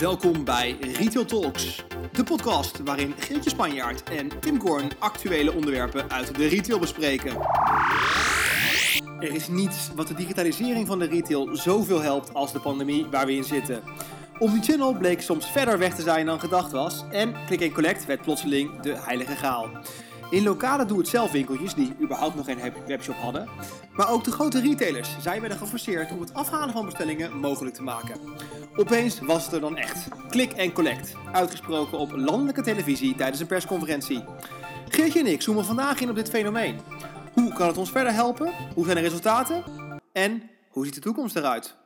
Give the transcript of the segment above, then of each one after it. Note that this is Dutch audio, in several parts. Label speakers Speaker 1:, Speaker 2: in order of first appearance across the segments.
Speaker 1: Welkom bij Retail Talks, de podcast waarin Geertje Spanjaard en Tim Korn actuele onderwerpen uit de retail bespreken. Er is niets wat de digitalisering van de retail zoveel helpt als de pandemie waar we in zitten. Omnichannel bleek soms verder weg te zijn dan gedacht was en Click Collect werd plotseling de heilige graal. In lokale doe-het-zelf winkeltjes die überhaupt nog geen webshop hadden, maar ook de grote retailers, zij werden geforceerd om het afhalen van bestellingen mogelijk te maken. Opeens was het er dan echt. Click en collect. Uitgesproken op landelijke televisie tijdens een persconferentie. Geertje en ik zoomen vandaag in op dit fenomeen. Hoe kan het ons verder helpen? Hoe zijn de resultaten? En hoe ziet de toekomst eruit?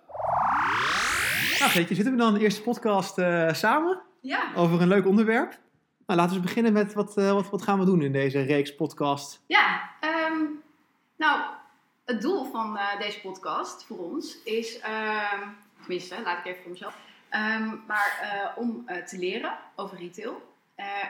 Speaker 1: Nou Geertje, zitten we dan in de eerste podcast uh, samen?
Speaker 2: Ja.
Speaker 1: Over een leuk onderwerp. Nou, laten we beginnen met wat, uh, wat, wat gaan we doen in deze reeks podcast?
Speaker 2: Ja, um, nou, het doel van uh, deze podcast voor ons is... Uh, tenminste, laat ik even voor mezelf. Um, maar uh, om te leren over retail.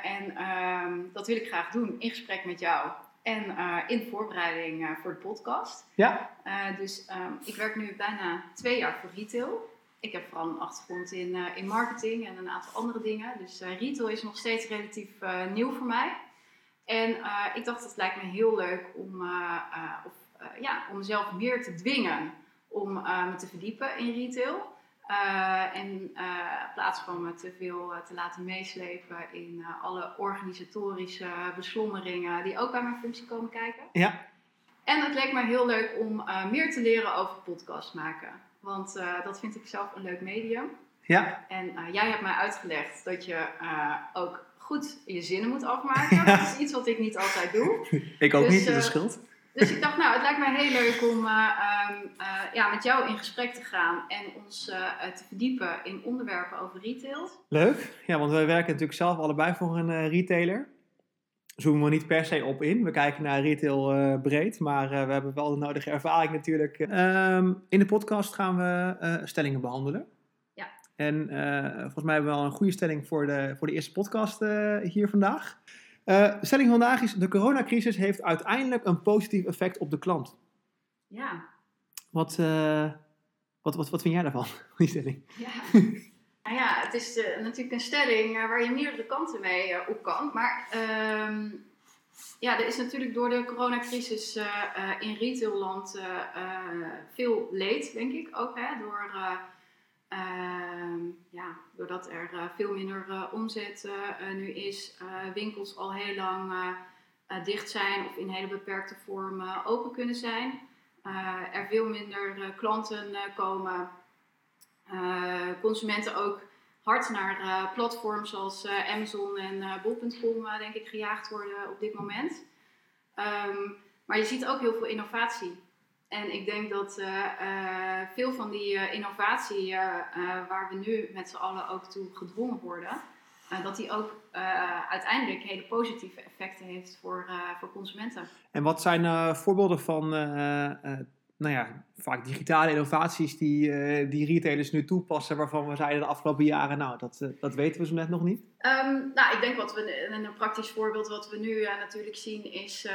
Speaker 2: En um, dat wil ik graag doen in gesprek met jou en in voorbereiding voor de podcast.
Speaker 1: Ja.
Speaker 2: dus ik werk nu bijna twee jaar voor retail. Ik heb vooral een achtergrond in, in marketing en een aantal andere dingen. Dus retail is nog steeds relatief nieuw voor mij. En ik dacht, het lijkt me heel leuk om, of, ja, om mezelf meer te dwingen om me te verdiepen in retail. En in plaats van me te veel te laten meeslepen in alle organisatorische beslommeringen die ook bij mijn functie komen kijken.
Speaker 1: Ja.
Speaker 2: En het leek me heel leuk om meer te leren over podcast maken. Want dat vind ik zelf een leuk medium.
Speaker 1: Ja.
Speaker 2: En jij hebt mij uitgelegd dat je ook goed je zinnen moet afmaken. dat is iets wat ik niet altijd doe.
Speaker 1: ik ook dus, niet, dat is schuld.
Speaker 2: Dus ik dacht, nou, het lijkt mij heel leuk om um, uh, ja, met jou in gesprek te gaan en ons te verdiepen in onderwerpen over retail.
Speaker 1: Leuk, ja, want wij werken natuurlijk zelf allebei voor een retailer. Zoomen we niet per se op in. We kijken naar retail breed, maar we hebben wel de nodige ervaring natuurlijk. Um, in de podcast gaan we stellingen behandelen.
Speaker 2: Ja.
Speaker 1: En volgens mij hebben we wel een goede stelling voor de, voor de eerste podcast hier vandaag. De stelling vandaag is: de coronacrisis heeft uiteindelijk een positief effect op de klant.
Speaker 2: Ja.
Speaker 1: Wat, wat, wat, wat vind jij daarvan, die stelling?
Speaker 2: Ja, nou ja, het is uh, natuurlijk een stelling waar je meerdere kanten mee op kan. Maar ehm, ja, er is natuurlijk door de coronacrisis in retailland veel leed, denk ik ook. Hè, door Uh, ja, doordat er veel minder omzet nu is, winkels al heel lang dicht zijn of in hele beperkte vorm open kunnen zijn. er veel minder klanten komen. Consumenten ook hard naar platforms zoals Amazon en Bol.com denk ik gejaagd worden op dit moment. Um, maar je ziet ook heel veel innovatie. En ik denk dat veel van die innovatie waar we nu met z'n allen ook toe gedwongen worden, dat die ook uiteindelijk hele positieve effecten heeft voor, voor consumenten.
Speaker 1: En wat zijn voorbeelden van nou ja, vaak digitale innovaties die, uh, die retailers nu toepassen, waarvan we zeiden de afgelopen jaren, nou, dat, uh, dat weten we zo net nog niet?
Speaker 2: Um, nou, ik denk wat we, een praktisch voorbeeld wat we nu uh, natuurlijk zien is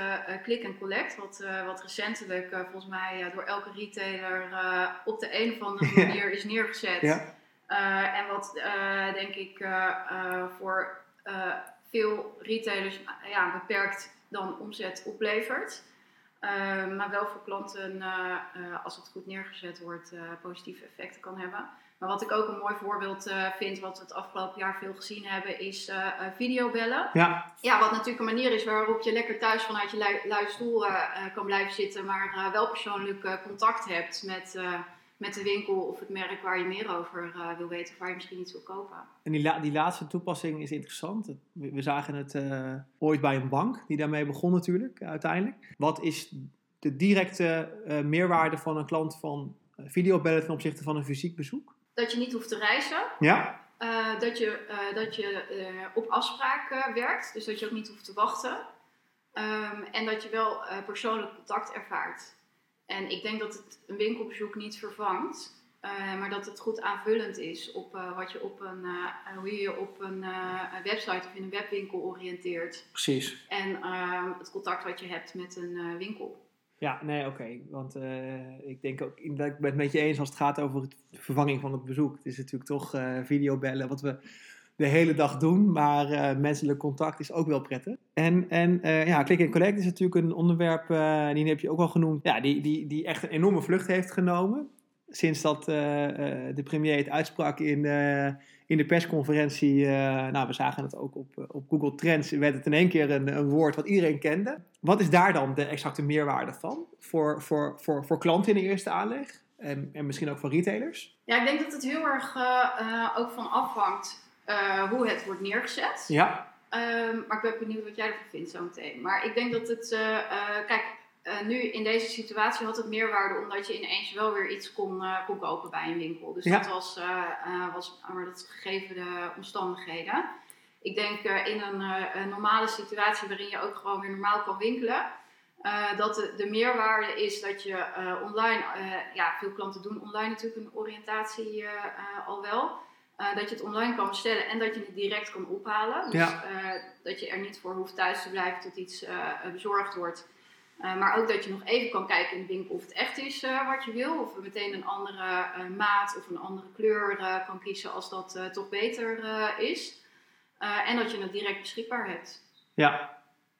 Speaker 2: click and collect, wat, wat recentelijk volgens mij door elke retailer op de een of andere manier is neergezet.
Speaker 1: Ja.
Speaker 2: en wat denk ik voor veel retailers ja, beperkt dan omzet oplevert. Uh, maar wel voor klanten, uh, uh, als het goed neergezet wordt, positieve effecten kan hebben. Maar wat ik ook een mooi voorbeeld vind, wat we het afgelopen jaar veel gezien hebben, is videobellen.
Speaker 1: Ja.
Speaker 2: ja, wat natuurlijk een manier is waarop je lekker thuis vanuit je lui, lui stoel kan blijven zitten, maar wel persoonlijk contact hebt met met de winkel of het merk waar je meer over uh, wil weten of waar je misschien iets wil kopen.
Speaker 1: En die, la die laatste toepassing is interessant. We, we zagen het uh, ooit bij een bank, die daarmee begon natuurlijk, uiteindelijk. Wat is de directe uh, meerwaarde van een klant van videobellen ten opzichte van een fysiek bezoek?
Speaker 2: Dat je niet hoeft te reizen.
Speaker 1: Ja.
Speaker 2: dat je, dat je op afspraak werkt, dus dat je ook niet hoeft te wachten. Um, en dat je wel persoonlijk contact ervaart. En ik denk dat het een winkelbezoek niet vervangt, uh, maar dat het goed aanvullend is op uh, wat je op een, uh, hoe je je op een, website of in een webwinkel oriënteert.
Speaker 1: Precies.
Speaker 2: En het contact wat je hebt met een winkel.
Speaker 1: Ja, nee, oké. Want ik denk ook, ik ben het met je eens als het gaat over de vervanging van het bezoek. Het is natuurlijk toch videobellen, wat we de hele dag doen, maar uh, menselijk contact is ook wel prettig. En, en ja, Click and Collect is natuurlijk een onderwerp, die heb je ook al genoemd, ja, die, die, die echt een enorme vlucht heeft genomen. Sinds dat de premier het uitsprak in in de persconferentie, uh, nou, we zagen het ook op, op Google Trends, werd het in één keer een, een, woord wat iedereen kende. Wat is daar dan de exacte meerwaarde van voor, voor, voor, voor klanten in de eerste aanleg en, en misschien ook voor retailers?
Speaker 2: Ja, ik denk dat het heel erg uh, ook van afhangt uh, hoe het wordt neergezet.
Speaker 1: Ja.
Speaker 2: Ehm, maar ik ben benieuwd wat jij ervan vindt zo meteen. Maar ik denk dat het, kijk, uh, nu in deze situatie had het meerwaarde omdat je ineens wel weer iets kon, kon kopen bij een winkel. Dus dat was, was maar dat gegeven de omstandigheden. Ik denk in een, een, normale situatie waarin je ook gewoon weer normaal kan winkelen. dat de, de, meerwaarde is dat je online, ja, veel klanten doen online natuurlijk een oriëntatie al wel. Dat je het online kan bestellen en dat je het direct kan ophalen. Dus dat je er niet voor hoeft thuis te blijven tot iets bezorgd wordt. Maar ook dat je nog even kan kijken in de winkel of het echt is wat je wil. Of meteen een andere maat of een andere kleur kan kiezen als dat toch beter is. en dat je het direct beschikbaar hebt.
Speaker 1: Ja,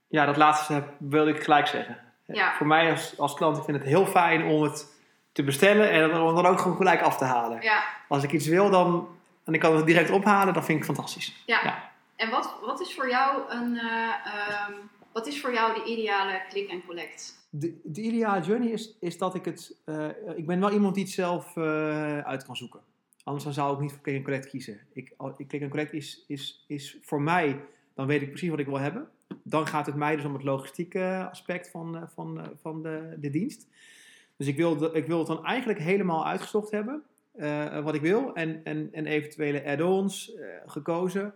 Speaker 1: ja dat laatste wilde ik gelijk zeggen.
Speaker 2: Ja.
Speaker 1: Voor mij als, als klant, ik vind het heel fijn om het te bestellen en om dan ook gewoon gelijk af te halen.
Speaker 2: Ja.
Speaker 1: Als ik iets wil dan, en ik kan het direct ophalen, dan vind ik fantastisch.
Speaker 2: Ja. ja. En wat, wat is voor jou een... Um, wat is voor jou de ideale click and collect?
Speaker 1: De, de ideale journey is, is dat ik het. Uh, ik ben wel iemand die het zelf uh, uit kan zoeken. Anders dan zou ik niet voor click and collect kiezen. Ik, click and collect is, is, is voor mij. Dan weet ik precies wat ik wil hebben. Dan gaat het mij dus om het logistieke aspect van, van, van de, de dienst. Dus ik wil, de, ik wil het dan eigenlijk helemaal uitgezocht hebben. Wat ik wil. En, en, en eventuele add-ons gekozen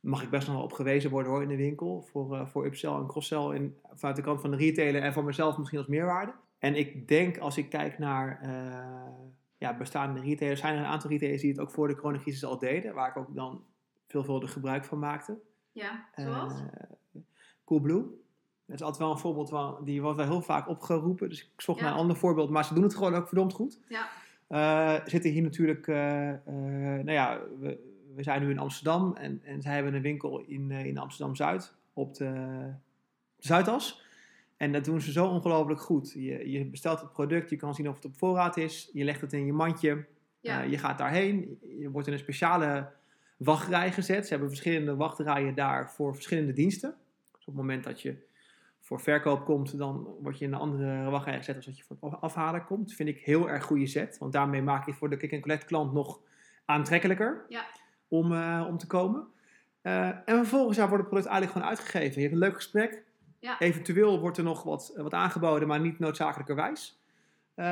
Speaker 1: mag ik best nog wel op gewezen worden hoor in de winkel. Voor, uh, voor upsell en crosssell in, vanuit de kant van de retailer en voor mezelf misschien als meerwaarde. En ik denk als ik kijk naar ja, bestaande retailers, zijn er een aantal retailers die het ook voor de coronacrisis al deden. Waar ik ook dan veelvuldig gebruik van maakte.
Speaker 2: Ja, zoals?
Speaker 1: Coolblue. Dat is altijd wel een voorbeeld van, die wordt wel heel vaak opgeroepen. Dus ik zocht naar een ander voorbeeld. Maar ze doen het gewoon ook verdomd goed.
Speaker 2: Ja.
Speaker 1: Zitten hier natuurlijk, nou ja, we, we zijn nu in Amsterdam en, en zij hebben een winkel in, in Amsterdam-Zuid op de Zuidas. En dat doen ze zo ongelooflijk goed. Je, je, bestelt het product, je kan zien of het op voorraad is, je legt het in je mandje,
Speaker 2: ja.
Speaker 1: je gaat daarheen, je wordt in een speciale wachtrij gezet. Ze hebben verschillende wachtrijen daar voor verschillende diensten. Dus op het moment dat je voor verkoop komt, dan word je in een andere wachtrij gezet als dat je voor afhalen komt. Vind ik heel erg goede zet, want daarmee maak je voor de click-and-collect klant nog aantrekkelijker.
Speaker 2: Ja
Speaker 1: om, uh, om te komen. Uh, en vervolgens ja, wordt het product eigenlijk gewoon uitgegeven. Je hebt een leuk gesprek.
Speaker 2: Ja.
Speaker 1: Eventueel wordt er nog wat, wat aangeboden, maar niet noodzakelijkerwijs. Uh,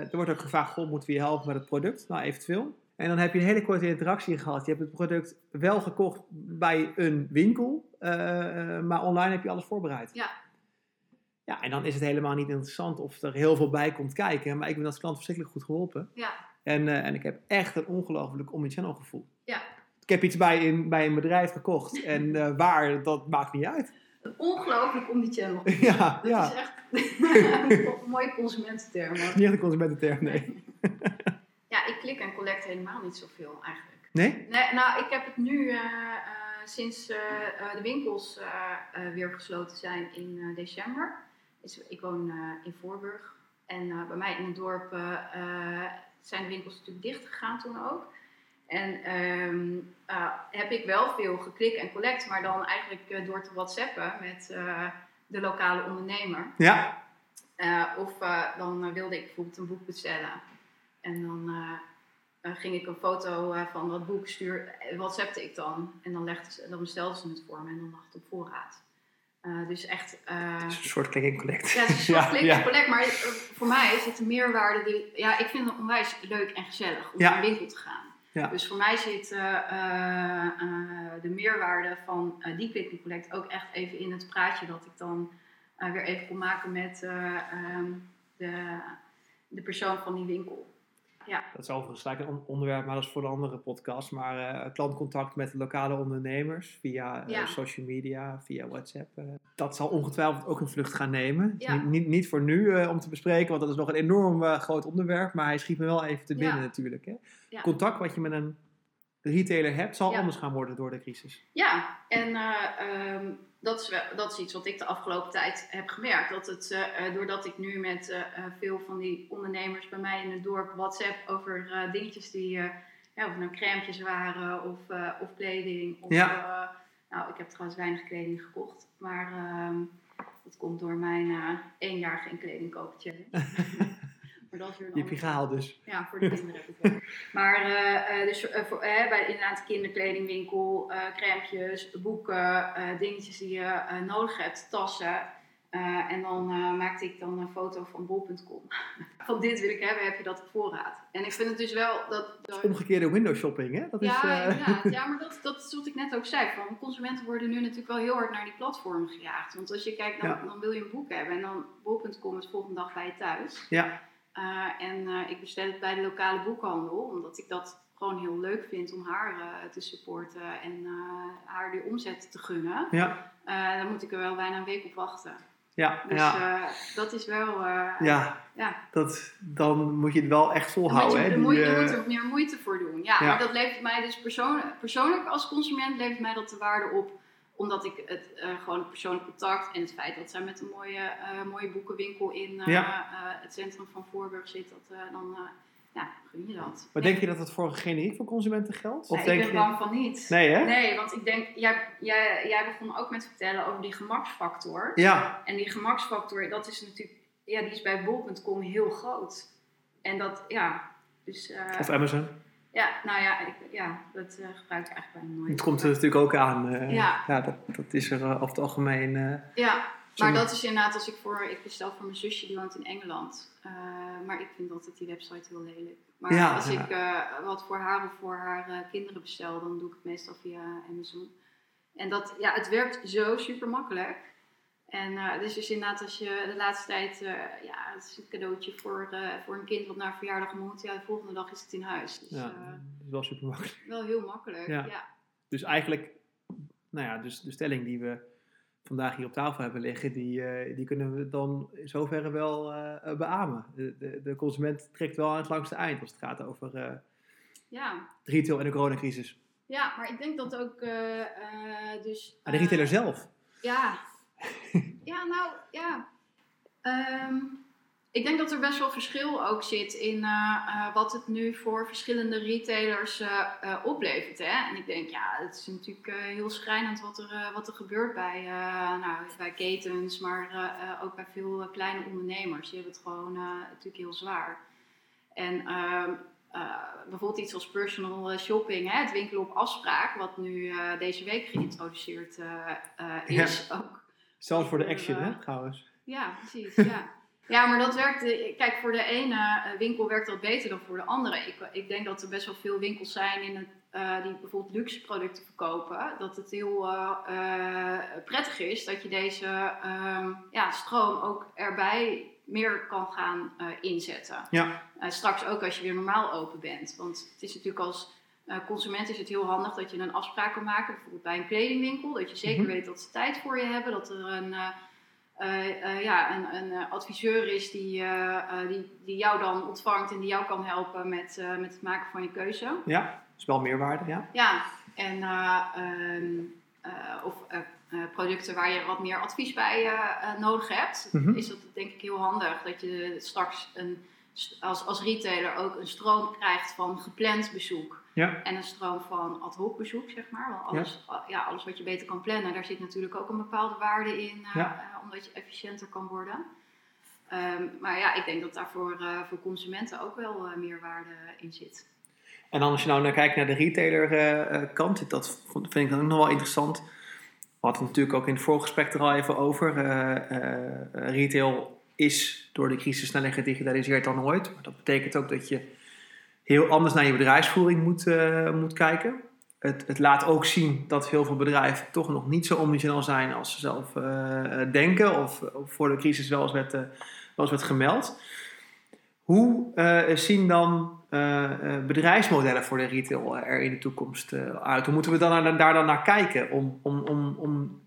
Speaker 1: er wordt ook gevraagd, goh, moeten we je helpen met het product? Nou, eventueel. En dan heb je een hele korte interactie gehad. Je hebt het product wel gekocht bij een winkel, maar online heb je alles voorbereid.
Speaker 2: Ja.
Speaker 1: Ja, en dan is het helemaal niet interessant of er heel veel bij komt kijken. Maar ik ben als klant verschrikkelijk goed geholpen.
Speaker 2: Ja.
Speaker 1: En, en ik heb echt een ongelooflijk omnichannel gevoel.
Speaker 2: Ja.
Speaker 1: Ik heb iets bij een, bij een bedrijf gekocht. En uh, waar, dat maakt niet uit.
Speaker 2: Ongelooflijk om die channel.
Speaker 1: Ja,
Speaker 2: dat
Speaker 1: ja.
Speaker 2: is echt een mooie consumententerm. Hoor.
Speaker 1: Niet echt een consumententerm, nee.
Speaker 2: ja, ik klik en collect helemaal niet zoveel eigenlijk.
Speaker 1: Nee?
Speaker 2: nee nou, ik heb het nu uh, sinds uh, de winkels weer gesloten zijn in december. Dus ik woon in Voorburg. En bij mij in het dorp zijn de winkels natuurlijk dicht gegaan toen ook. En um, uh, heb ik wel veel geklik en collect, maar dan eigenlijk door te whatsappen met de lokale ondernemer.
Speaker 1: Ja.
Speaker 2: of dan wilde ik bijvoorbeeld een boek bestellen. En dan ging ik een foto van dat boek stuur, whatsappte ik dan. En dan, legde ze, dan bestelde ze het voor me en dan lag het op voorraad. dus echt...
Speaker 1: een soort click and collect.
Speaker 2: Ja, het is een soort ja, click and collect. Maar voor mij is het een meerwaarde. Die, ja, ik vind het onwijs leuk en gezellig om
Speaker 1: ja.
Speaker 2: naar een winkel te gaan. Dus voor mij zit uh, uh, de meerwaarde van die click and collect ook echt even in het praatje dat ik dan weer even kon maken met um, de, de persoon van die winkel. Ja.
Speaker 1: Dat is overigens gelijk een onderwerp, maar dat is voor de andere podcast. Maar uh, klantcontact met lokale ondernemers via uh, social media, via WhatsApp. Uh, dat zal ongetwijfeld ook een vlucht gaan nemen. Ja. Niet, niet, niet, voor nu om te bespreken, want dat is nog een enorm groot onderwerp. Maar hij schiet me wel even te binnen natuurlijk. Hè? Contact wat je met een retailer hebt, zal anders gaan worden door de crisis.
Speaker 2: Ja, en um, dat, is wel, dat is iets wat ik de afgelopen tijd heb gemerkt. Dat het, uh, doordat ik nu met uh, veel van die ondernemers bij mij in het dorp WhatsApp over dingetjes die, ja, of nou crèmetjes waren of, of kleding. Of, ja. nou, ik heb trouwens weinig kleding gekocht, maar ehm, dat komt door mijn één jaar geen kleding kopen
Speaker 1: Dat is weer heb je gehaald dus.
Speaker 2: Ja, voor de kinderen heb ik wel. Maar uh, dus uh, voor, uh, bij inderdaad kinderkledingwinkel, crèmpjes, boeken, dingetjes die je nodig hebt, tassen. en dan maakte ik dan een foto van bol.com. van dit wil ik hebben, heb je dat op voorraad. En ik vind het dus wel dat...
Speaker 1: dat... Omgekeerde window shopping, hè?
Speaker 2: Dat ja, is, inderdaad. Ja, maar dat, dat is wat ik net ook zei. Van, consumenten worden nu natuurlijk wel heel hard naar die platformen gejaagd. Want als je kijkt, dan, dan wil je een boek hebben. En dan bol.com is volgende dag bij je thuis. Ja. Eh, en eh, ik bestel het bij de lokale boekhandel, omdat ik dat gewoon heel leuk vind om haar uh, te supporten en haar die omzet te gunnen. Ja. dan moet ik er wel bijna een week op wachten. Ja, dus ja. dat is wel.
Speaker 1: ja, ja. Dat, dan moet je het wel echt volhouden.
Speaker 2: Je, moet, je moet er meer moeite voor doen. Ja, maar dat levert mij dus persoonlijk, persoonlijk als consument levert mij dat de waarde op omdat ik het uh, gewoon persoonlijk contact en het feit dat zij met een mooie, uh, mooie boekenwinkel in uh, het centrum van Voorburg zit, dat, dan ja, gun je dat.
Speaker 1: Maar denk je dat het voor generiek voor consumenten geldt?
Speaker 2: Of denk ik ben bang van niet. Nee, hè? Nee, want ik denk, jij, jij, jij begon ook met vertellen over die gemaksfactor. Ja. En die gemaksfactor, dat is natuurlijk, ja, die is bij bol.com heel groot. En dat, ja, dus...
Speaker 1: of Amazon.
Speaker 2: Ja, nou ja, ik, ja dat uh, gebruik ik eigenlijk bijna nooit.
Speaker 1: Het komt er natuurlijk ook aan. Uh, ja. ja dat, dat is er uh, over het algemeen.
Speaker 2: ja, maar dat is inderdaad als ik voor, ik bestel voor mijn zusje, die woont in Engeland. maar ik vind altijd die website heel lelijk. Maar ja, als ik wat voor haar of voor haar kinderen bestel, dan doe ik het meestal via Amazon. En dat, ja, het werkt zo super makkelijk. En uh, dus, dus inderdaad, als je de laatste tijd, uh, ja, het is een cadeautje voor, uh, voor een kind wat naar verjaardag moet. Ja, de volgende dag is het in huis. Dus,
Speaker 1: ja, dat is wel super makkelijk.
Speaker 2: Wel heel makkelijk, ja. ja.
Speaker 1: Dus eigenlijk, nou ja, dus de stelling die we vandaag hier op tafel hebben liggen, die, die kunnen we dan in zoverre wel beamen. De, de, de, consument trekt wel aan het langste eind als het gaat over ja. retail en de coronacrisis.
Speaker 2: Ja, maar ik denk dat ook dus...
Speaker 1: de retailer zelf.
Speaker 2: Ja, ja, nou ja. Ehm, ik denk dat er best wel verschil ook zit in uh, uh, wat het nu voor verschillende retailers uh, oplevert. Hè? En ik denk, ja, het is natuurlijk heel schrijnend wat er, wat er gebeurt bij, nou, bij ketens, maar ook bij veel kleine ondernemers. Die hebben het gewoon natuurlijk heel zwaar. En ehm, bijvoorbeeld iets als personal shopping, hè? het winkelen op afspraak, wat nu deze week geïntroduceerd is. Ja. Ook
Speaker 1: Zelfs voor de action, hè, trouwens.
Speaker 2: Ja, precies. Ja. ja, maar dat werkt. Eh, kijk, voor de ene eh, winkel werkt dat beter dan voor de andere. Ik, ik denk dat er best wel veel winkels zijn in het, uh, die bijvoorbeeld luxe producten verkopen. Dat het heel uh, prettig is dat je deze uh, ja, stroom ook erbij meer kan gaan inzetten. Ja. straks ook als je weer normaal open bent. Want het is natuurlijk als consument is het heel handig dat je een afspraak kan maken, bijvoorbeeld bij een kledingwinkel. Dat je zeker mhm. weet dat ze tijd voor je hebben. Dat er een, uh, ja, een, een adviseur is die, die, die jou dan ontvangt en die jou kan helpen met, met het maken van je keuze.
Speaker 1: Ja, dat is wel meerwaarde, ja.
Speaker 2: Ja, en ehm, of producten waar je wat meer advies bij nodig hebt, mhm. is dat denk ik heel handig dat je straks een, als, als retailer ook een stroom krijgt van gepland bezoek. Ja. En een stroom van ad hoc bezoek, zeg maar. Want alles, ja. ja. alles wat je beter kan plannen, daar zit natuurlijk ook een bepaalde waarde in, uh, omdat je efficiënter kan worden. Ehm, maar ja, ik denk dat daar voor, uh, voor consumenten ook wel meer waarde in zit.
Speaker 1: En dan als je nou naar kijkt naar de retailer kant, dat vind ik dan ook nog wel interessant. We hadden het natuurlijk ook in het voorgesprek er al even over. retail is door de crisis sneller gedigitaliseerd dan ooit. Maar dat betekent ook dat je heel anders naar je bedrijfsvoering moet, uh, moet kijken. Het, het, laat ook zien dat heel veel bedrijven toch nog niet zo omnichannel zijn als ze zelf uh, denken, of, voor de crisis wel eens werd, uh, werd gemeld. Hoe zien dan eh, eh, bedrijfsmodellen voor de retail eh, er in de toekomst eh, uit? Hoe moeten we dan, daar dan naar kijken om, om, om, om,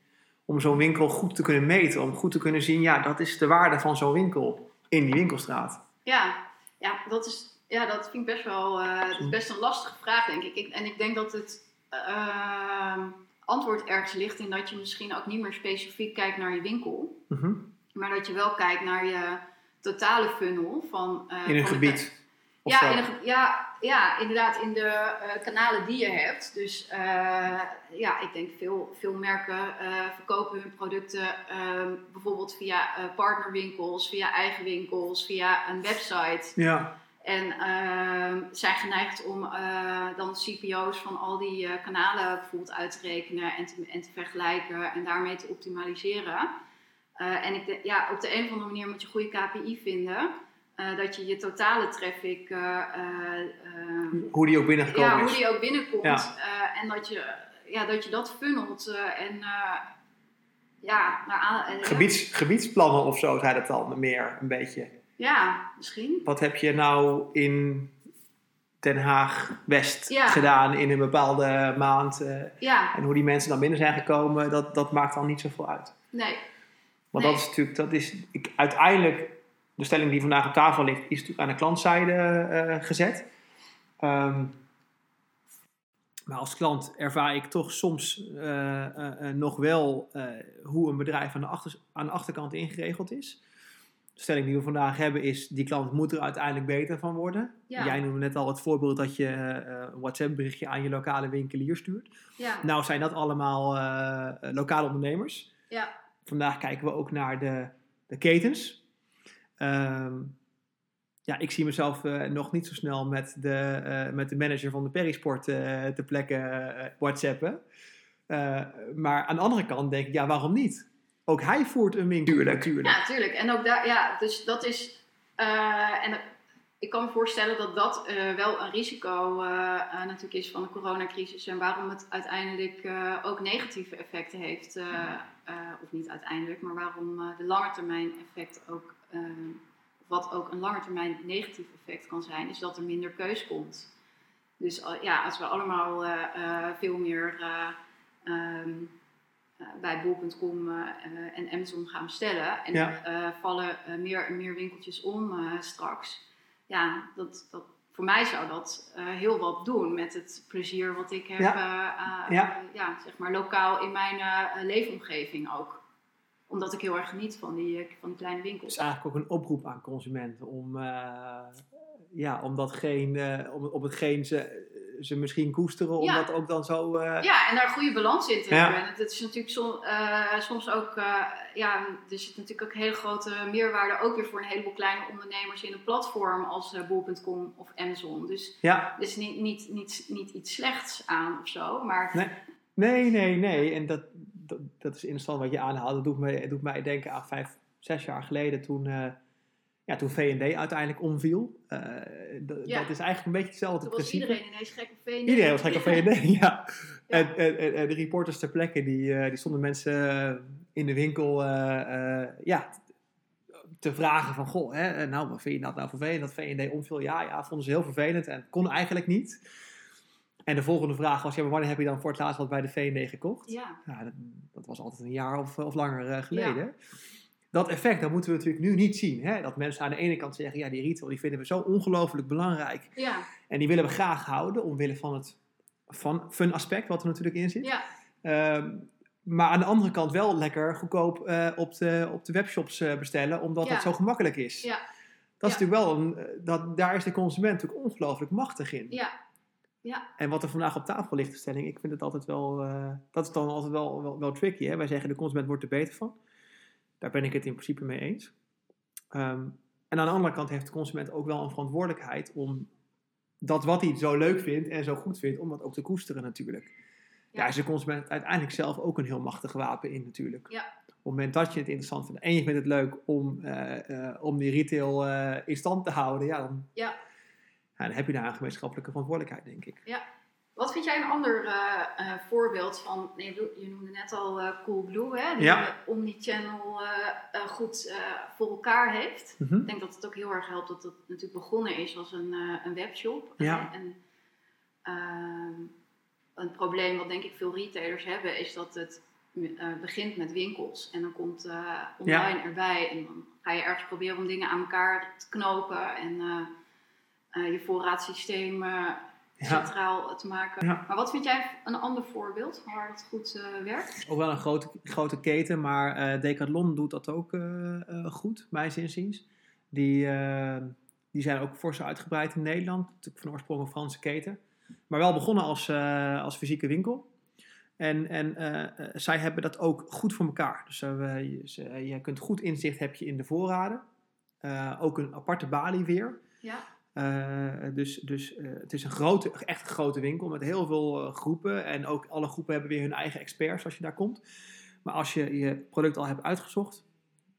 Speaker 1: om zo'n winkel goed te kunnen meten? Om goed te kunnen zien, ja, dat is de waarde van zo'n winkel in die winkelstraat.
Speaker 2: Ja, ja, dat, is, ja dat vind ik best wel eh, dat is best een lastige vraag, denk ik. ik en ik denk dat het eh, antwoord ergens ligt in dat je misschien ook niet meer specifiek kijkt naar je winkel.
Speaker 1: Mhm.
Speaker 2: Maar dat je wel kijkt naar je totale funnel van... eh,
Speaker 1: In een
Speaker 2: van
Speaker 1: gebied.
Speaker 2: Ja, in een ja, ja, inderdaad, in de eh, kanalen die je hebt. Dus ja, ik denk veel, veel merken verkopen hun producten eh, bijvoorbeeld via partnerwinkels, via eigen winkels, via een website.
Speaker 1: Ja,
Speaker 2: En ehm, zijn geneigd om eh, dan CPO's van al die eh, kanalen bijvoorbeeld uit te rekenen en te, en te vergelijken en daarmee te optimaliseren. Eh, en ik ja, op de een of andere manier moet je goede KPI vinden. dat je je totale traffic, eh, eh, eh,
Speaker 1: hoe die ook binnengekomen
Speaker 2: ja, hoe die ook binnenkomt.
Speaker 1: Ja.
Speaker 2: en dat je, ja, dat je dat funnelt en ja, naar
Speaker 1: gebiedsplannen of zo zijn het dan meer een beetje.
Speaker 2: Ja, misschien.
Speaker 1: Wat heb je nou in Den Haag West
Speaker 2: Ja.
Speaker 1: gedaan in een bepaalde maand? eh,
Speaker 2: Ja,
Speaker 1: en hoe die mensen dan binnen zijn gekomen, dat, dat maakt dan niet zoveel uit.
Speaker 2: nee.
Speaker 1: Want
Speaker 2: Nee.
Speaker 1: dat is natuurlijk, dat is ik, uiteindelijk, de stelling die vandaag op tafel ligt, is natuurlijk aan de klantzijde eh, gezet. Ehm, maar als klant ervaar ik toch soms eh, nog wel hoe een bedrijf aan de, achter, aan de achterkant ingeregeld is. Stelling die we vandaag hebben is, die klant moet er uiteindelijk beter van worden.
Speaker 2: Ja.
Speaker 1: Jij noemde net al het voorbeeld dat je eh, een WhatsApp berichtje aan je lokale winkelier stuurt.
Speaker 2: Ja,
Speaker 1: Nou zijn dat allemaal eh, eh, lokale ondernemers.
Speaker 2: ja,
Speaker 1: Vandaag kijken we ook naar de, de ketens. Ehm, ja, ik zie mezelf eh, nog niet zo snel met de, eh, met de manager van de Perisport eh te plekken eh, whatsappen. Eh, maar aan de andere kant denk ik, ja, waarom niet? Ook hij voert een winkel. Tuurlijk, tuurlijk.
Speaker 2: Ja, tuurlijk. En ook daar, ja, dus dat is. eh, en ik kan me voorstellen dat dat eh, wel een risico eh, natuurlijk is van de coronacrisis. En waarom het uiteindelijk eh, ook negatieve effecten heeft. eh, eh, of niet uiteindelijk, maar waarom de langetermijn effect ook. wat ook een langetermijn negatief effect kan zijn, is dat er minder keus komt. Dus ja, als we allemaal eh, eh, veel meer eh, ehm, eh, bij bol.com eh, eh, en Amazon gaan bestellen. En
Speaker 1: Ja.
Speaker 2: eh, vallen eh, meer en meer winkeltjes om eh, straks. Ja, dat, dat, voor mij zou dat eh, heel wat doen met het plezier wat ik heb,
Speaker 1: Ja.
Speaker 2: eh, eh,
Speaker 1: Ja.
Speaker 2: ja, zeg maar lokaal in mijn eh, leefomgeving ook. Omdat ik heel erg geniet van die, eh, van die kleine
Speaker 1: Het
Speaker 2: winkels.
Speaker 1: is eigenlijk ook een oproep aan consumenten om, eh, ja, om datgene, eh, om, om hetgeen ze, ze misschien koesteren, om dat ook dan zo... eh,
Speaker 2: Ja, en daar een goede balans in te
Speaker 1: Ja.
Speaker 2: hebben. En het is natuurlijk som- eh, soms ook, eh, ja, er zit natuurlijk ook hele grote meerwaarde ook weer voor een heleboel kleine ondernemers in een platform als bol.com of Amazon. Dus
Speaker 1: ja,
Speaker 2: er is niet, niet, niet, niet iets slechts aan of zo, maar
Speaker 1: Nee, nee, nee. nee. En dat, dat, dat is interessant wat je aanhaalt. Dat doet mij, doet mij denken aan vijf, zes jaar geleden toen, ja, toen V&D uiteindelijk omviel. Eh,
Speaker 2: Ja.
Speaker 1: Dat is eigenlijk een beetje hetzelfde
Speaker 2: toen was
Speaker 1: principe.
Speaker 2: iedereen ineens gek op VND.
Speaker 1: Iedereen was gek op V&D, ja.
Speaker 2: Ja.
Speaker 1: En, en, en- en de reporters ter plekke, die, eh, die stonden mensen eh, in de winkel ja, te vragen van, goh, hè, nou, wat vind je dat nou vervelend, dat V&D omviel? Ja, ja, vonden ze heel vervelend en kon eigenlijk niet. En de volgende vraag was, ja, maar wanneer heb je dan voor het laatst wat bij de V&D gekocht?
Speaker 2: Ja,
Speaker 1: Ja, dat, dat was altijd een jaar of, of langer geleden. Dat effect, dat moeten we natuurlijk nu niet zien. Hè? Dat mensen aan de ene kant zeggen, ja, die retail die vinden we zo ongelooflijk belangrijk.
Speaker 2: ja,
Speaker 1: En die willen we graag houden, omwille van het van fun aspect, wat er natuurlijk in zit.
Speaker 2: ja,
Speaker 1: Ehm, maar aan de andere kant wel lekker goedkoop eh, op, de, op de webshops eh, bestellen, omdat
Speaker 2: Ja.
Speaker 1: het zo gemakkelijk is.
Speaker 2: ja,
Speaker 1: Dat is natuurlijk wel een, eh, dat, daar is de consument natuurlijk ongelooflijk machtig in.
Speaker 2: ja, ja,
Speaker 1: En wat er vandaag op tafel ligt, de stelling, ik vind het altijd wel, dat is dan altijd wel, wel, wel tricky. Hè? Wij zeggen de consument wordt er beter van. Daar ben ik het in principe mee eens. Ehm, en aan de andere kant heeft de consument ook wel een verantwoordelijkheid om dat wat hij zo leuk vindt en zo goed vindt, om dat ook te koesteren natuurlijk.
Speaker 2: Ja.
Speaker 1: Daar is de consument uiteindelijk zelf ook een heel machtig wapen in natuurlijk.
Speaker 2: Ja.
Speaker 1: Op het moment dat je het interessant vindt en je vindt het leuk om, eh, eh, om die retail eh, in stand te houden, ja, dan,
Speaker 2: Ja.
Speaker 1: ja, dan heb je daar een gemeenschappelijke verantwoordelijkheid, denk ik.
Speaker 2: Wat Wat vind jij een ander eh, eh, voorbeeld van, nee, je noemde net al uh, Coolblue, hè, die
Speaker 1: Ja.
Speaker 2: Omnichannel eh, eh, goed eh, voor elkaar heeft.
Speaker 1: Mhm.
Speaker 2: Ik denk dat het ook heel erg helpt dat het natuurlijk begonnen is als een, eh, een webshop.
Speaker 1: Ja.
Speaker 2: En, ehm, een probleem wat denk ik veel retailers hebben is dat het eh, begint met winkels en dan komt eh, online erbij en dan ga je ergens proberen om dingen aan elkaar te knopen en eh, eh, je voorraadsysteem eh,
Speaker 1: Ja.
Speaker 2: Centraal te maken. Maar wat vind jij een ander voorbeeld waar het goed eh, werkt?
Speaker 1: Ook wel een grote, grote keten, maar eh, Decathlon doet dat ook eh, goed, mijn zinziens. Die, die zijn ook fors uitgebreid in Nederland. Natuurlijk van oorsprong een Franse keten. Maar wel begonnen als, als fysieke winkel. En, en zij hebben dat ook goed voor elkaar. Dus je, je kunt goed inzicht heb je in de voorraden. Ook een aparte balie weer.
Speaker 2: Ja,
Speaker 1: Eh, dus dus eh, het is een grote, echt een grote winkel met heel veel eh, groepen. En ook alle groepen hebben weer hun eigen experts als je daar komt. Maar als je je product al hebt uitgezocht,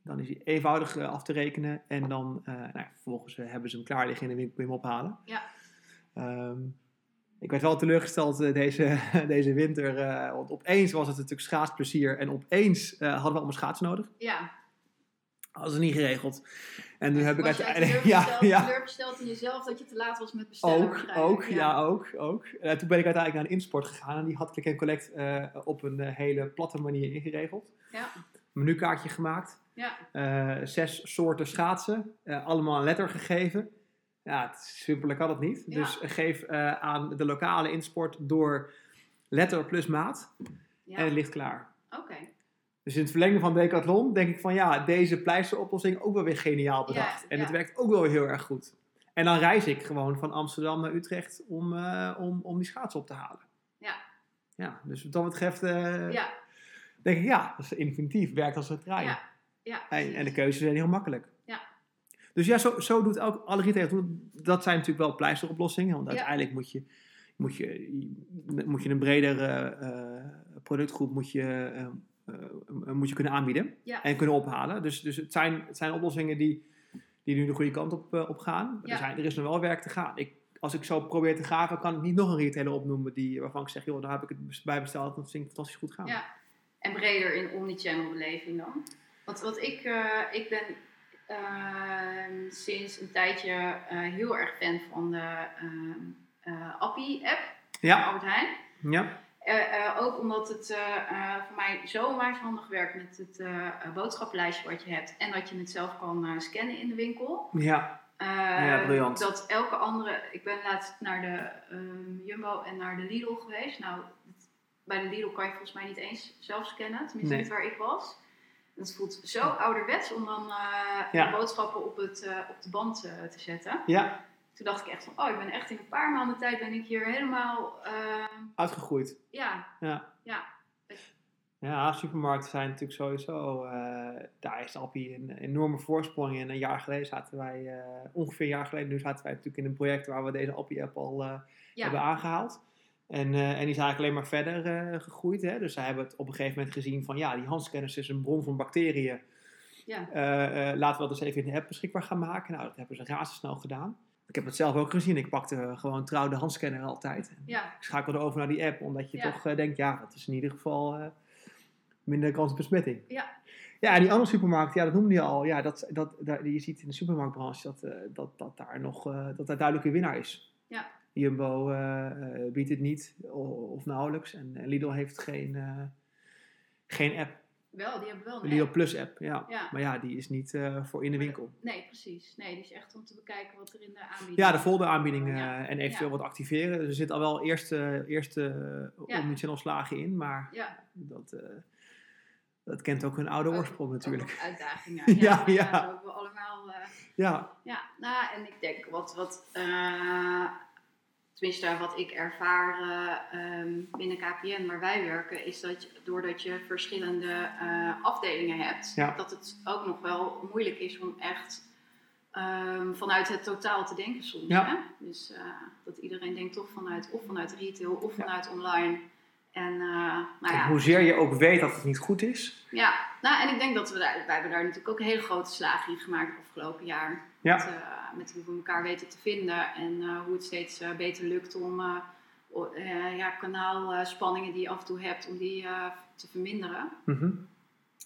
Speaker 1: dan is die eenvoudig af te rekenen. En dan nou, ja, vervolgens hebben ze hem klaar liggen in de winkel kun je hem ophalen.
Speaker 2: Ja.
Speaker 1: Ehm, ik werd wel teleurgesteld deze, deze winter. want opeens was het natuurlijk schaatsplezier. En opeens hadden we allemaal schaatsen nodig.
Speaker 2: ja.
Speaker 1: Hadden ze niet geregeld. En nu heb ik
Speaker 2: Was
Speaker 1: uiteindelijk... Ja, ja.
Speaker 2: teleurgesteld in jezelf dat je te laat was met bestellen?
Speaker 1: Ook, ook, ja, ook, ook. En toen ben ik uiteindelijk naar een insport gegaan en die had Click Collect eh, op een eh, hele platte manier ingeregeld.
Speaker 2: Ja,
Speaker 1: Menukaartje gemaakt,
Speaker 2: ja,
Speaker 1: eh, zes soorten schaatsen, allemaal een letter gegeven. Ja, het, simpeler kan het niet.
Speaker 2: Ja.
Speaker 1: Dus geef aan de lokale insport door letter plus maat
Speaker 2: ja.
Speaker 1: en het ligt klaar.
Speaker 2: Oké.
Speaker 1: Dus in het verlengde van Decathlon denk ik van ja, deze pleisteroplossing ook wel weer geniaal bedacht.
Speaker 2: Ja,
Speaker 1: en
Speaker 2: ja.
Speaker 1: het werkt ook wel heel erg goed. En dan reis ik gewoon van Amsterdam naar Utrecht om, eh, om, om die schaatsen op te halen.
Speaker 2: Ja.
Speaker 1: Ja, dus wat dat betreft eh,
Speaker 2: Ja,
Speaker 1: denk ik ja, dat is inventief, werkt als een trein.
Speaker 2: ja, ja.
Speaker 1: en, en de keuzes zijn heel makkelijk.
Speaker 2: Ja.
Speaker 1: Dus ja, zo, zo doet ook alle retailers. Dat zijn natuurlijk wel pleisteroplossingen, want uiteindelijk moet je, moet je, moet je een bredere eh, productgroep moet je, moet je kunnen aanbieden
Speaker 2: Ja.
Speaker 1: en kunnen ophalen. Dus, dus het, zijn, het zijn oplossingen die, die nu de goede kant op, eh, op gaan.
Speaker 2: Ja.
Speaker 1: Er, zijn, er is nog wel werk te gaan. Ik, als ik zo probeer te graven, kan ik niet nog een retailer opnoemen die, waarvan ik zeg, joh, daar heb ik het bij besteld dat vind ik fantastisch goed gaan.
Speaker 2: Ja. En breder in omnichannel beleving dan? Want wat ik, eh, ik ben ehm, sinds een tijdje eh, heel erg fan van de ehm eh, Appie-app van
Speaker 1: Ja,
Speaker 2: Albert Heijn.
Speaker 1: ja,
Speaker 2: Eh, eh, ook omdat het eh, voor mij zo onwijs handig werkt met het boodschappenlijstje wat je hebt. En dat je het zelf kan scannen in de winkel.
Speaker 1: ja, Ja, briljant.
Speaker 2: Dat elke andere... Ik ben laatst naar de ehm, Jumbo en naar de Lidl geweest. Nou, het- bij de Lidl kan je volgens mij niet eens zelf scannen. Tenminste
Speaker 1: Nee.
Speaker 2: niet waar ik was. Het voelt zo ouderwets om dan
Speaker 1: Ja.
Speaker 2: de boodschappen op, het, op de band te zetten.
Speaker 1: ja,
Speaker 2: Toen dacht ik echt van, oh, ik ben echt in een paar maanden tijd ben ik hier helemaal... ehm,
Speaker 1: uitgegroeid.
Speaker 2: ja,
Speaker 1: Ja.
Speaker 2: ja,
Speaker 1: Ja, supermarkten zijn natuurlijk sowieso. eh, daar is Appie een enorme voorsprong in. Een jaar geleden zaten wij, eh, ongeveer een jaar geleden, nu zaten wij natuurlijk in een project waar we deze Appie-app al eh,
Speaker 2: ja.
Speaker 1: hebben aangehaald. En, en die zijn eigenlijk alleen maar verder gegroeid. Hè? Dus zij hebben het op een gegeven moment gezien van ja, die handscanners is een bron van bacteriën.
Speaker 2: ja.
Speaker 1: Laten we dat eens even in de app beschikbaar gaan maken. Nou, dat hebben ze razendsnel gedaan. Ik heb het zelf ook gezien. Ik pakte gewoon trouw de handscanner altijd.
Speaker 2: Ja.
Speaker 1: ik schakelde over naar die app, omdat je
Speaker 2: Ja.
Speaker 1: toch eh, denkt, ja, dat is in ieder geval eh, minder kans op besmetting.
Speaker 2: Ja.
Speaker 1: Ja, die andere supermarkt, ja, dat noemde je al. Ja, dat, dat, daar, je ziet in de supermarktbranche dat, eh, dat, dat daar nog dat daar duidelijk een winnaar is.
Speaker 2: Ja.
Speaker 1: Jumbo biedt het niet of nauwelijks. En, en Lidl heeft geen, geen app.
Speaker 2: Wel, die hebben wel een
Speaker 1: Lidl
Speaker 2: app.
Speaker 1: Plus app, ja.
Speaker 2: Ja.
Speaker 1: Maar ja, die is niet eh, voor in de winkel.
Speaker 2: Nee, precies. Nee, die is echt om te bekijken wat er in de aanbieding
Speaker 1: Ja, de folder-aanbieding eh,
Speaker 2: Ja.
Speaker 1: en eventueel
Speaker 2: Ja.
Speaker 1: wat activeren. Dus er zitten al wel eerste, eerste
Speaker 2: Ja.
Speaker 1: omnichannel slagen in, maar dat, eh, dat kent ook een oude
Speaker 2: Ook-
Speaker 1: oorsprong natuurlijk.
Speaker 2: uitdagingen.
Speaker 1: Ja,
Speaker 2: Ja. Zo hebben we allemaal. eh,
Speaker 1: Ja,
Speaker 2: ja, nou, en ik denk wat, wat eh, tenminste wat ik ervaar eh, ehm, binnen KPN waar wij werken, is dat je, doordat je verschillende eh, afdelingen hebt,
Speaker 1: Ja.
Speaker 2: dat het ook nog wel moeilijk is om echt ehm, vanuit het totaal te denken soms.
Speaker 1: Ja.
Speaker 2: Hè? Dus eh, dat iedereen denkt toch vanuit of vanuit retail of
Speaker 1: Ja.
Speaker 2: vanuit online. En nou ja,
Speaker 1: hoezeer je ook weet dat het niet goed is.
Speaker 2: ja, nou en ik denk dat we daar, wij hebben daar natuurlijk ook een hele grote slagen in gemaakt het afgelopen jaar.
Speaker 1: Ja.
Speaker 2: Met, eh, met hoe we elkaar weten te vinden en eh, hoe het steeds eh, beter lukt om, ja, kanaalspanningen die je af en toe hebt, om die te verminderen.
Speaker 1: Mhm.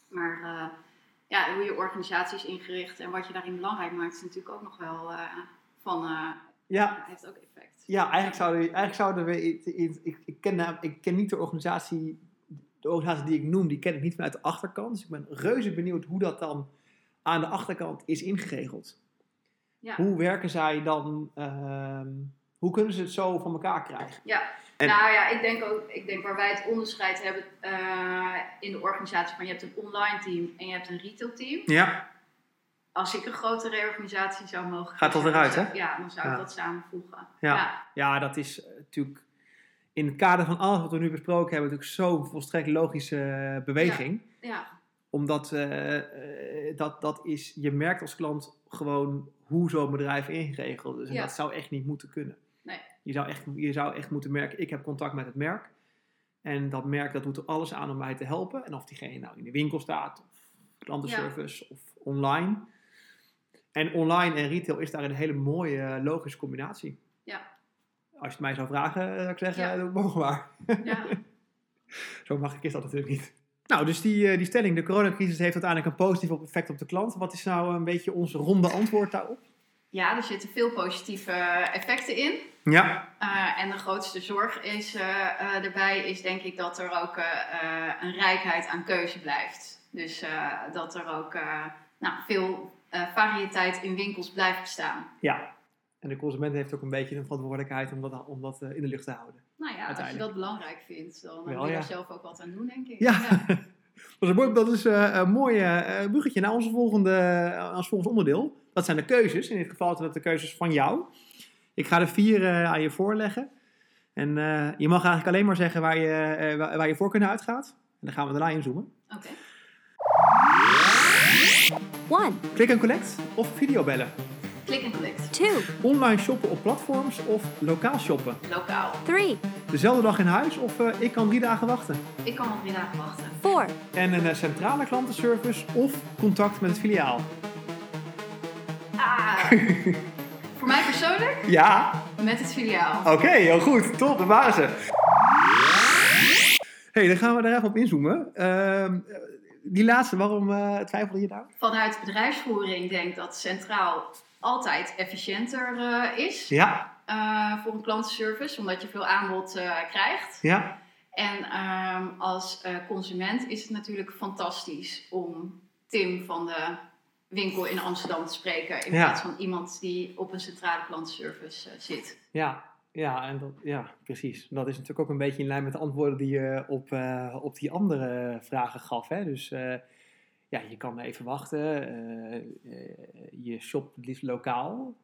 Speaker 2: Maar ja, hoe je organisatie is ingericht en wat je daarin belangrijk maakt, is natuurlijk ook nog wel van,
Speaker 1: Ja,
Speaker 2: heeft ook effect.
Speaker 1: ja, eigenlijk zouden, eigenlijk zouden we. Ik, ik, ken, ik ken niet de organisatie. De organisatie die ik noem, die ken ik niet vanuit de achterkant. Dus ik ben reuze benieuwd hoe dat dan aan de achterkant is ingeregeld.
Speaker 2: Ja.
Speaker 1: Hoe werken zij dan? ehm, hoe kunnen ze het zo van elkaar krijgen?
Speaker 2: Ja,
Speaker 1: En-
Speaker 2: nou ja, ik denk ook, ik denk waar wij het onderscheid hebben eh, in de organisatie van je hebt een online team en je hebt een retail team.
Speaker 1: Ja,
Speaker 2: Als ik een grote reorganisatie zou mogen
Speaker 1: Gaat dat eruit, hè?
Speaker 2: Ja, dan zou
Speaker 1: Ja.
Speaker 2: ik dat samenvoegen.
Speaker 1: Ja.
Speaker 2: ja.
Speaker 1: ja dat is eh, natuurlijk. In het kader van alles wat we nu besproken hebben, natuurlijk zo'n volstrekt logische eh, beweging.
Speaker 2: ja.
Speaker 1: Omdat dat, dat is, je merkt als klant gewoon hoe zo'n bedrijf ingeregeld is. En
Speaker 2: Ja.
Speaker 1: dat zou echt niet moeten kunnen.
Speaker 2: Nee.
Speaker 1: Je, zou echt, je zou echt moeten merken, ik heb contact met het merk. En dat merk dat doet er alles aan om mij te helpen. En of diegene nou in de winkel staat, of klantenservice, of online. En online en retail is daar een hele mooie, eh, logische combinatie.
Speaker 2: Ja.
Speaker 1: Als je het mij zou vragen, eh, zou ik zeggen,
Speaker 2: Ja.
Speaker 1: doe ik mogen maar.
Speaker 2: ja.
Speaker 1: Zo makkelijk is dat natuurlijk niet. Nou, dus die, eh, die stelling, de coronacrisis heeft uiteindelijk een positief effect op de klant. Wat is nou een beetje ons ronde antwoord daarop?
Speaker 2: ja, er zitten veel positieve effecten in.
Speaker 1: Ja.
Speaker 2: Uh, en de grootste zorg is, uh, uh, erbij is denk ik dat er ook een rijkheid aan keuze blijft. Dus dat er ook nou, veel variëteit in winkels blijft bestaan.
Speaker 1: Ja, en de consument heeft ook een beetje een verantwoordelijkheid om dat, om dat in de lucht te houden.
Speaker 2: Nou ja, als je dat belangrijk vindt, dan moet je
Speaker 1: ja.
Speaker 2: er zelf ook wat aan doen, denk ik.
Speaker 1: Ja, Dat is een mooi, dat is eh, een mooi eh, bruggetje naar onze volgende, uh, ons volgende onderdeel. Dat zijn de keuzes. In dit geval zijn dat de keuzes van jou. Ik ga er vier uh, aan je voorleggen. En uh, je mag eigenlijk alleen maar zeggen waar je, uh, waar, je voorkeur uitgaat. En dan gaan we daarna inzoomen.
Speaker 2: Oké.
Speaker 3: One,
Speaker 1: Click and collect of videobellen?
Speaker 2: Click and collect.
Speaker 3: two,
Speaker 1: Online shoppen op platforms of lokaal shoppen?
Speaker 2: Lokaal.
Speaker 3: three,
Speaker 1: Dezelfde dag in huis of uh, ik kan drie dagen wachten?
Speaker 2: Ik kan nog drie dagen wachten.
Speaker 3: four,
Speaker 1: En een uh, centrale klantenservice of contact met het filiaal?
Speaker 2: Ah, voor mij persoonlijk
Speaker 1: Ja,
Speaker 2: met het filiaal.
Speaker 1: Oké, heel goed. Top, daar waren ze. hey, dan gaan we daar even op inzoomen. Uh, die laatste, waarom uh, twijfelde je daar?
Speaker 2: Vanuit bedrijfsvoering denk ik dat centraal altijd efficiënter uh, is
Speaker 1: Ja.
Speaker 2: Uh, voor een klantenservice, omdat je veel aanbod uh, krijgt.
Speaker 1: Ja.
Speaker 2: En um, als consument is het natuurlijk fantastisch om Tim van de winkel in Amsterdam te spreken. In
Speaker 1: Ja.
Speaker 2: plaats van iemand die op een centrale klantenservice zit.
Speaker 1: Ja, ja, en dat, ja, precies. Dat is natuurlijk ook een beetje in lijn met de antwoorden die je op, uh, op die andere vragen gaf. Hè? Dus uh, ja, je kan even wachten. Uh, je shopt het liefst lokaal.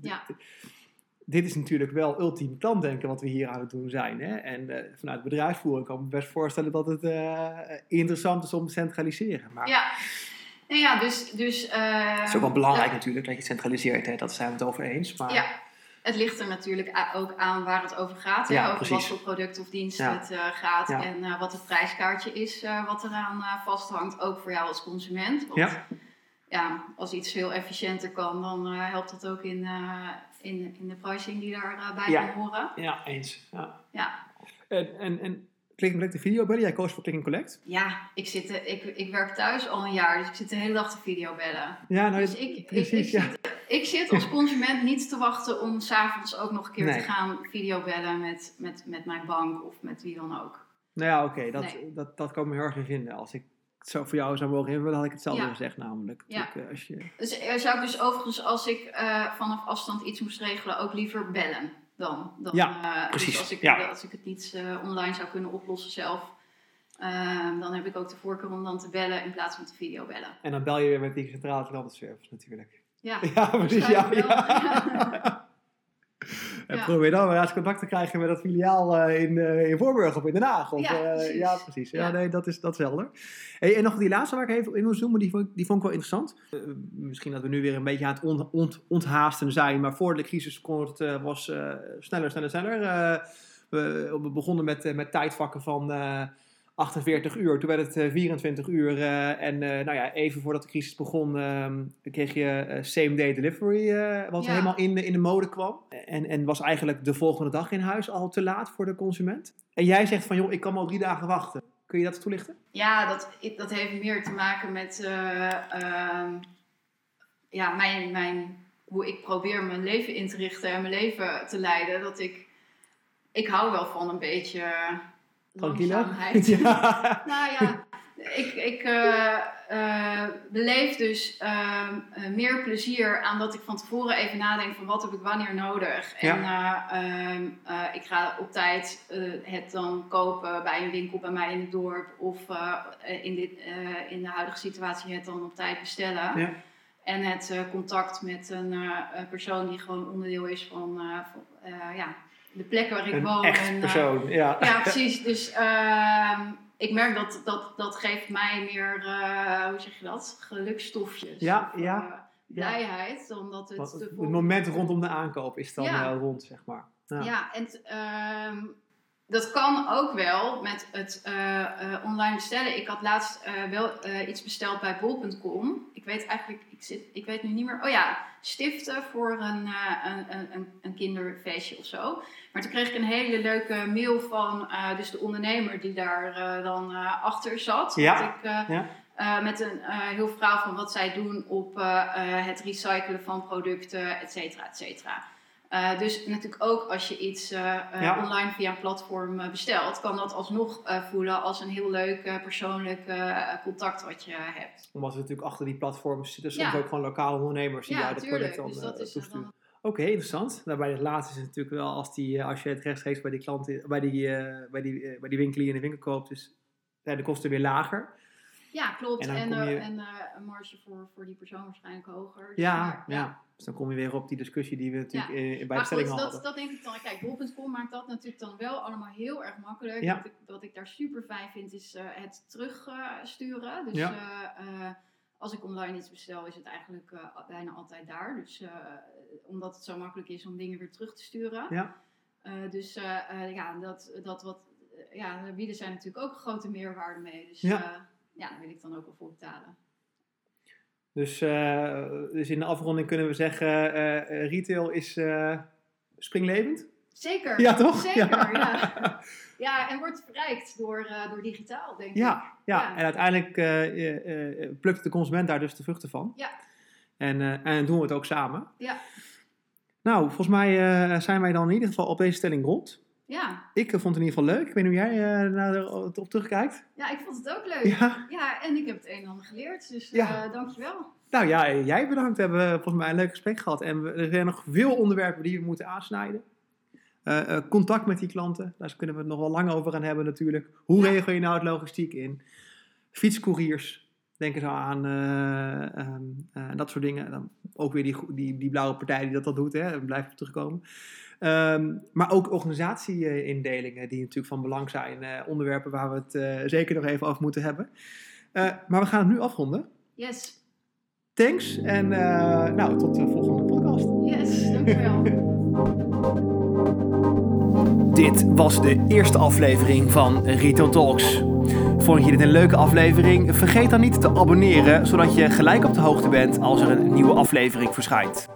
Speaker 2: ja.
Speaker 1: Dit is natuurlijk wel ultiem klantdenken wat we hier aan het doen zijn. Hè? En vanuit bedrijfsvoering kan ik me best voorstellen dat het interessant is om te centraliseren. Maar...
Speaker 2: Ja. Nou ja, dus... dus uh,
Speaker 1: het is ook wel belangrijk natuurlijk dat je centraliseert, hè? dat zijn we het over eens. Maar...
Speaker 2: Ja, het ligt er natuurlijk ook aan waar het over gaat.
Speaker 1: Ja,
Speaker 2: hè? over
Speaker 1: precies.
Speaker 2: wat voor product of dienst
Speaker 1: Ja.
Speaker 2: het uh, gaat.
Speaker 1: Ja.
Speaker 2: En uh, wat het prijskaartje is uh, wat eraan vasthangt. Ook voor jou als consument. Want,
Speaker 1: Ja.
Speaker 2: ja, als iets veel efficiënter kan, dan helpt dat ook in, in, in de pricing die daarbij
Speaker 1: Ja.
Speaker 2: kan horen.
Speaker 1: Ja, eens. Ja.
Speaker 2: Ja.
Speaker 1: En, en, en Click and Collect de video bellen, jij koos voor Click and Collect.
Speaker 2: Ja, ik, zit, ik, ik werk thuis al een jaar, dus ik zit de hele dag te videobellen.
Speaker 1: Ja, nou,
Speaker 2: Dus ik,
Speaker 1: precies,
Speaker 2: ik,
Speaker 1: ja.
Speaker 2: zit, ik zit als consument niet te wachten om s'avonds ook nog een keer
Speaker 1: Nee.
Speaker 2: te gaan videobellen met, met, met mijn bank of met wie dan ook.
Speaker 1: Nou ja, oké, dat,
Speaker 2: Nee.
Speaker 1: dat, dat kan ik me heel erg in vinden. Als ik het zo voor jou zou mogen invullen, had ik hetzelfde
Speaker 2: Ja.
Speaker 1: gezegd namelijk.
Speaker 2: Ja.
Speaker 1: Eh, Als je,
Speaker 2: Dus eh, zou ik dus overigens, als ik eh, vanaf afstand iets moest regelen, ook liever bellen dan. dan
Speaker 1: Ja,
Speaker 2: eh,
Speaker 1: precies,
Speaker 2: Dus als ik,
Speaker 1: ja.
Speaker 2: als ik het niet eh, online zou kunnen oplossen zelf, eh, dan heb ik ook de voorkeur om dan te bellen in plaats van te videobellen.
Speaker 1: en dan bel je weer met die centrale klantenservice natuurlijk.
Speaker 2: Ja,
Speaker 1: Ja, precies. Ja, ja. En
Speaker 2: Ja.
Speaker 1: probeer dan weer eens contact te krijgen met dat filiaal eh, in, eh, in Voorburg of in Den Haag. Of,
Speaker 2: Ja,
Speaker 1: eh,
Speaker 2: precies.
Speaker 1: ja, precies. Ja, nee, dat is, dat is helder. Hey, en nog die laatste waar ik even in wil zoomen, die vond, ik- die vond ik wel interessant. Eh, misschien dat we nu weer een beetje aan het ont, ont- onthaasten zijn, maar voor de crisis kon het, eh, was eh, sneller, sneller, sneller. Eh, we, begonnen met, eh, met tijdvakken van eh, 48 uur. Toen werd het eh, 24 uur. eh, en eh, nou ja, even voordat de crisis begon, ehm, kreeg je eh, same day delivery, eh, wat
Speaker 2: Ja.
Speaker 1: helemaal in, de- in de mode kwam. En, en was eigenlijk de volgende dag in huis al te laat voor de consument. En jij zegt van, joh, ik kan maar drie dagen wachten. Kun je dat toelichten?
Speaker 2: Ja, dat, dat heeft meer te maken met eh, ehm, ja, mijn, mijn, hoe ik probeer mijn leven in te richten en mijn leven te leiden. Dat ik, ik hou wel van een beetje? Langzaamheid.
Speaker 1: ja.
Speaker 2: Nou ja, ik, ik eh, eh, beleef dus ehm, eh, meer plezier aan dat ik van tevoren even nadenk van wat heb ik wanneer nodig. En eh, ehm, eh, ik ga op tijd eh, het dan kopen bij een winkel bij mij in het dorp. Of eh, in, dit, eh, in de huidige situatie het dan op tijd bestellen.
Speaker 1: Ja.
Speaker 2: En het eh, contact met een eh, persoon die gewoon onderdeel is van, van, eh, ja, de plek waar ik
Speaker 1: Een
Speaker 2: woon.
Speaker 1: echt
Speaker 2: en, eh,
Speaker 1: persoon, ja.
Speaker 2: ja, precies. Dus ehm, ik merk dat, dat dat geeft mij meer, eh, hoe zeg je dat? Gelukstofjes.
Speaker 1: Ja,
Speaker 2: Of,
Speaker 1: ja,
Speaker 2: eh, blijheid, omdat het...
Speaker 1: Het moment rondom de aankoop is dan
Speaker 2: Ja.
Speaker 1: eh, rond, zeg maar. Ja.
Speaker 2: Ja, en ehm, dat kan ook wel met het eh, eh, online bestellen. Ik had laatst eh, wel iets besteld bij bol.com. Ik weet eigenlijk, ik, zit, ik weet nu niet meer. Oh ja, stiften voor een, een, een, een, kinderfeestje of zo. Maar toen kreeg ik een hele leuke mail van dus de ondernemer die daar dan achter zat.
Speaker 1: Ja,
Speaker 2: Dat ik,
Speaker 1: ja.
Speaker 2: met een heel verhaal van wat zij doen op het recyclen van producten, et cetera, et cetera. Eh, dus natuurlijk ook als je iets eh, eh,
Speaker 1: Ja.
Speaker 2: online via een platform bestelt, kan dat alsnog voelen als een heel leuk persoonlijk contact wat je hebt.
Speaker 1: Omdat er natuurlijk achter die platforms zitten soms
Speaker 2: Ja.
Speaker 1: ook gewoon lokale ondernemers die
Speaker 2: Ja,
Speaker 1: jou de
Speaker 2: tuurlijk.
Speaker 1: product dan
Speaker 2: Dus dan
Speaker 1: toesturen. Oké, interessant. Nou, bij het laatste is het natuurlijk wel als, die, als je het rechtstreeks bij die klant, bij die, bij die, bij die winkelier in de winkel koopt, dus zijn de kosten weer lager.
Speaker 2: Ja, klopt.
Speaker 1: En
Speaker 2: En, eh,
Speaker 1: je-
Speaker 2: en eh, een marge voor, voor die persoon waarschijnlijk hoger. Dus,
Speaker 1: Ja,
Speaker 2: maar,
Speaker 1: ja. Dus dan kom je weer op die discussie die we natuurlijk eh, bij de stelling al
Speaker 2: dat,
Speaker 1: hadden.
Speaker 2: dat denk ik dan. Kijk, bol.com maakt dat natuurlijk dan wel allemaal heel erg makkelijk.
Speaker 1: Ja.
Speaker 2: Wat, ik, wat ik daar super fijn vind, is het terugsturen. dus
Speaker 1: Ja.
Speaker 2: als ik online iets bestel, is het eigenlijk bijna altijd daar. Dus omdat het zo makkelijk is om dingen weer terug te sturen.
Speaker 1: Ja.
Speaker 2: Dus ja, dat, dat wat. ja, bieden zij natuurlijk ook een grote meerwaarde mee. Dus
Speaker 1: Ja.
Speaker 2: Ja, wil ik dan ook wel voor betalen.
Speaker 1: Dus, eh, dus in de afronding kunnen we zeggen, eh, eh, retail is springlevend.
Speaker 2: Zeker.
Speaker 1: Ja, toch?
Speaker 2: Zeker,
Speaker 1: Ja.
Speaker 2: ja. ja. en wordt verrijkt door, door digitaal, denk ik.
Speaker 1: Ja, ja. En uiteindelijk plukt de consument daar dus de vruchten van.
Speaker 2: Ja.
Speaker 1: En, en doen we het ook samen.
Speaker 2: Ja.
Speaker 1: Nou, volgens mij zijn wij dan in ieder geval op deze stelling rond.
Speaker 2: Ja.
Speaker 1: Ik eh, vond het in ieder geval leuk. Ik weet niet hoe jij eh, naar op terugkijkt.
Speaker 2: ja, ik vond het ook leuk. Ja,
Speaker 1: Ja.
Speaker 2: en ik heb het een en ander geleerd, dus
Speaker 1: Ja.
Speaker 2: eh dankjewel.
Speaker 1: Nou ja, jij bedankt. We hebben volgens mij een leuk gesprek gehad. En we- er zijn nog veel onderwerpen die we moeten aansnijden. Contact met die klanten, daar kunnen we het nog wel lang over gaan hebben natuurlijk. Hoe
Speaker 2: Ja.
Speaker 1: regel je nou het logistiek in? Fietscouriers, denken zo aan eh, ehm, eh, dat soort dingen. Dan ook weer die, die, die blauwe partij die dat al doet, hè. we op terugkomen. Ehm, maar ook organisatieindelingen die natuurlijk van belang zijn. eh, onderwerpen waar we het eh, zeker nog even over moeten hebben. Eh, maar we gaan het nu afronden.
Speaker 2: Yes,
Speaker 1: Thanks en eh, nou, tot de volgende podcast.
Speaker 2: yes, dankjewel.
Speaker 1: Dit was de eerste aflevering van Retail Talks. Vond je dit een leuke aflevering? Vergeet dan niet te abonneren, zodat je gelijk op de hoogte bent als er een nieuwe aflevering verschijnt.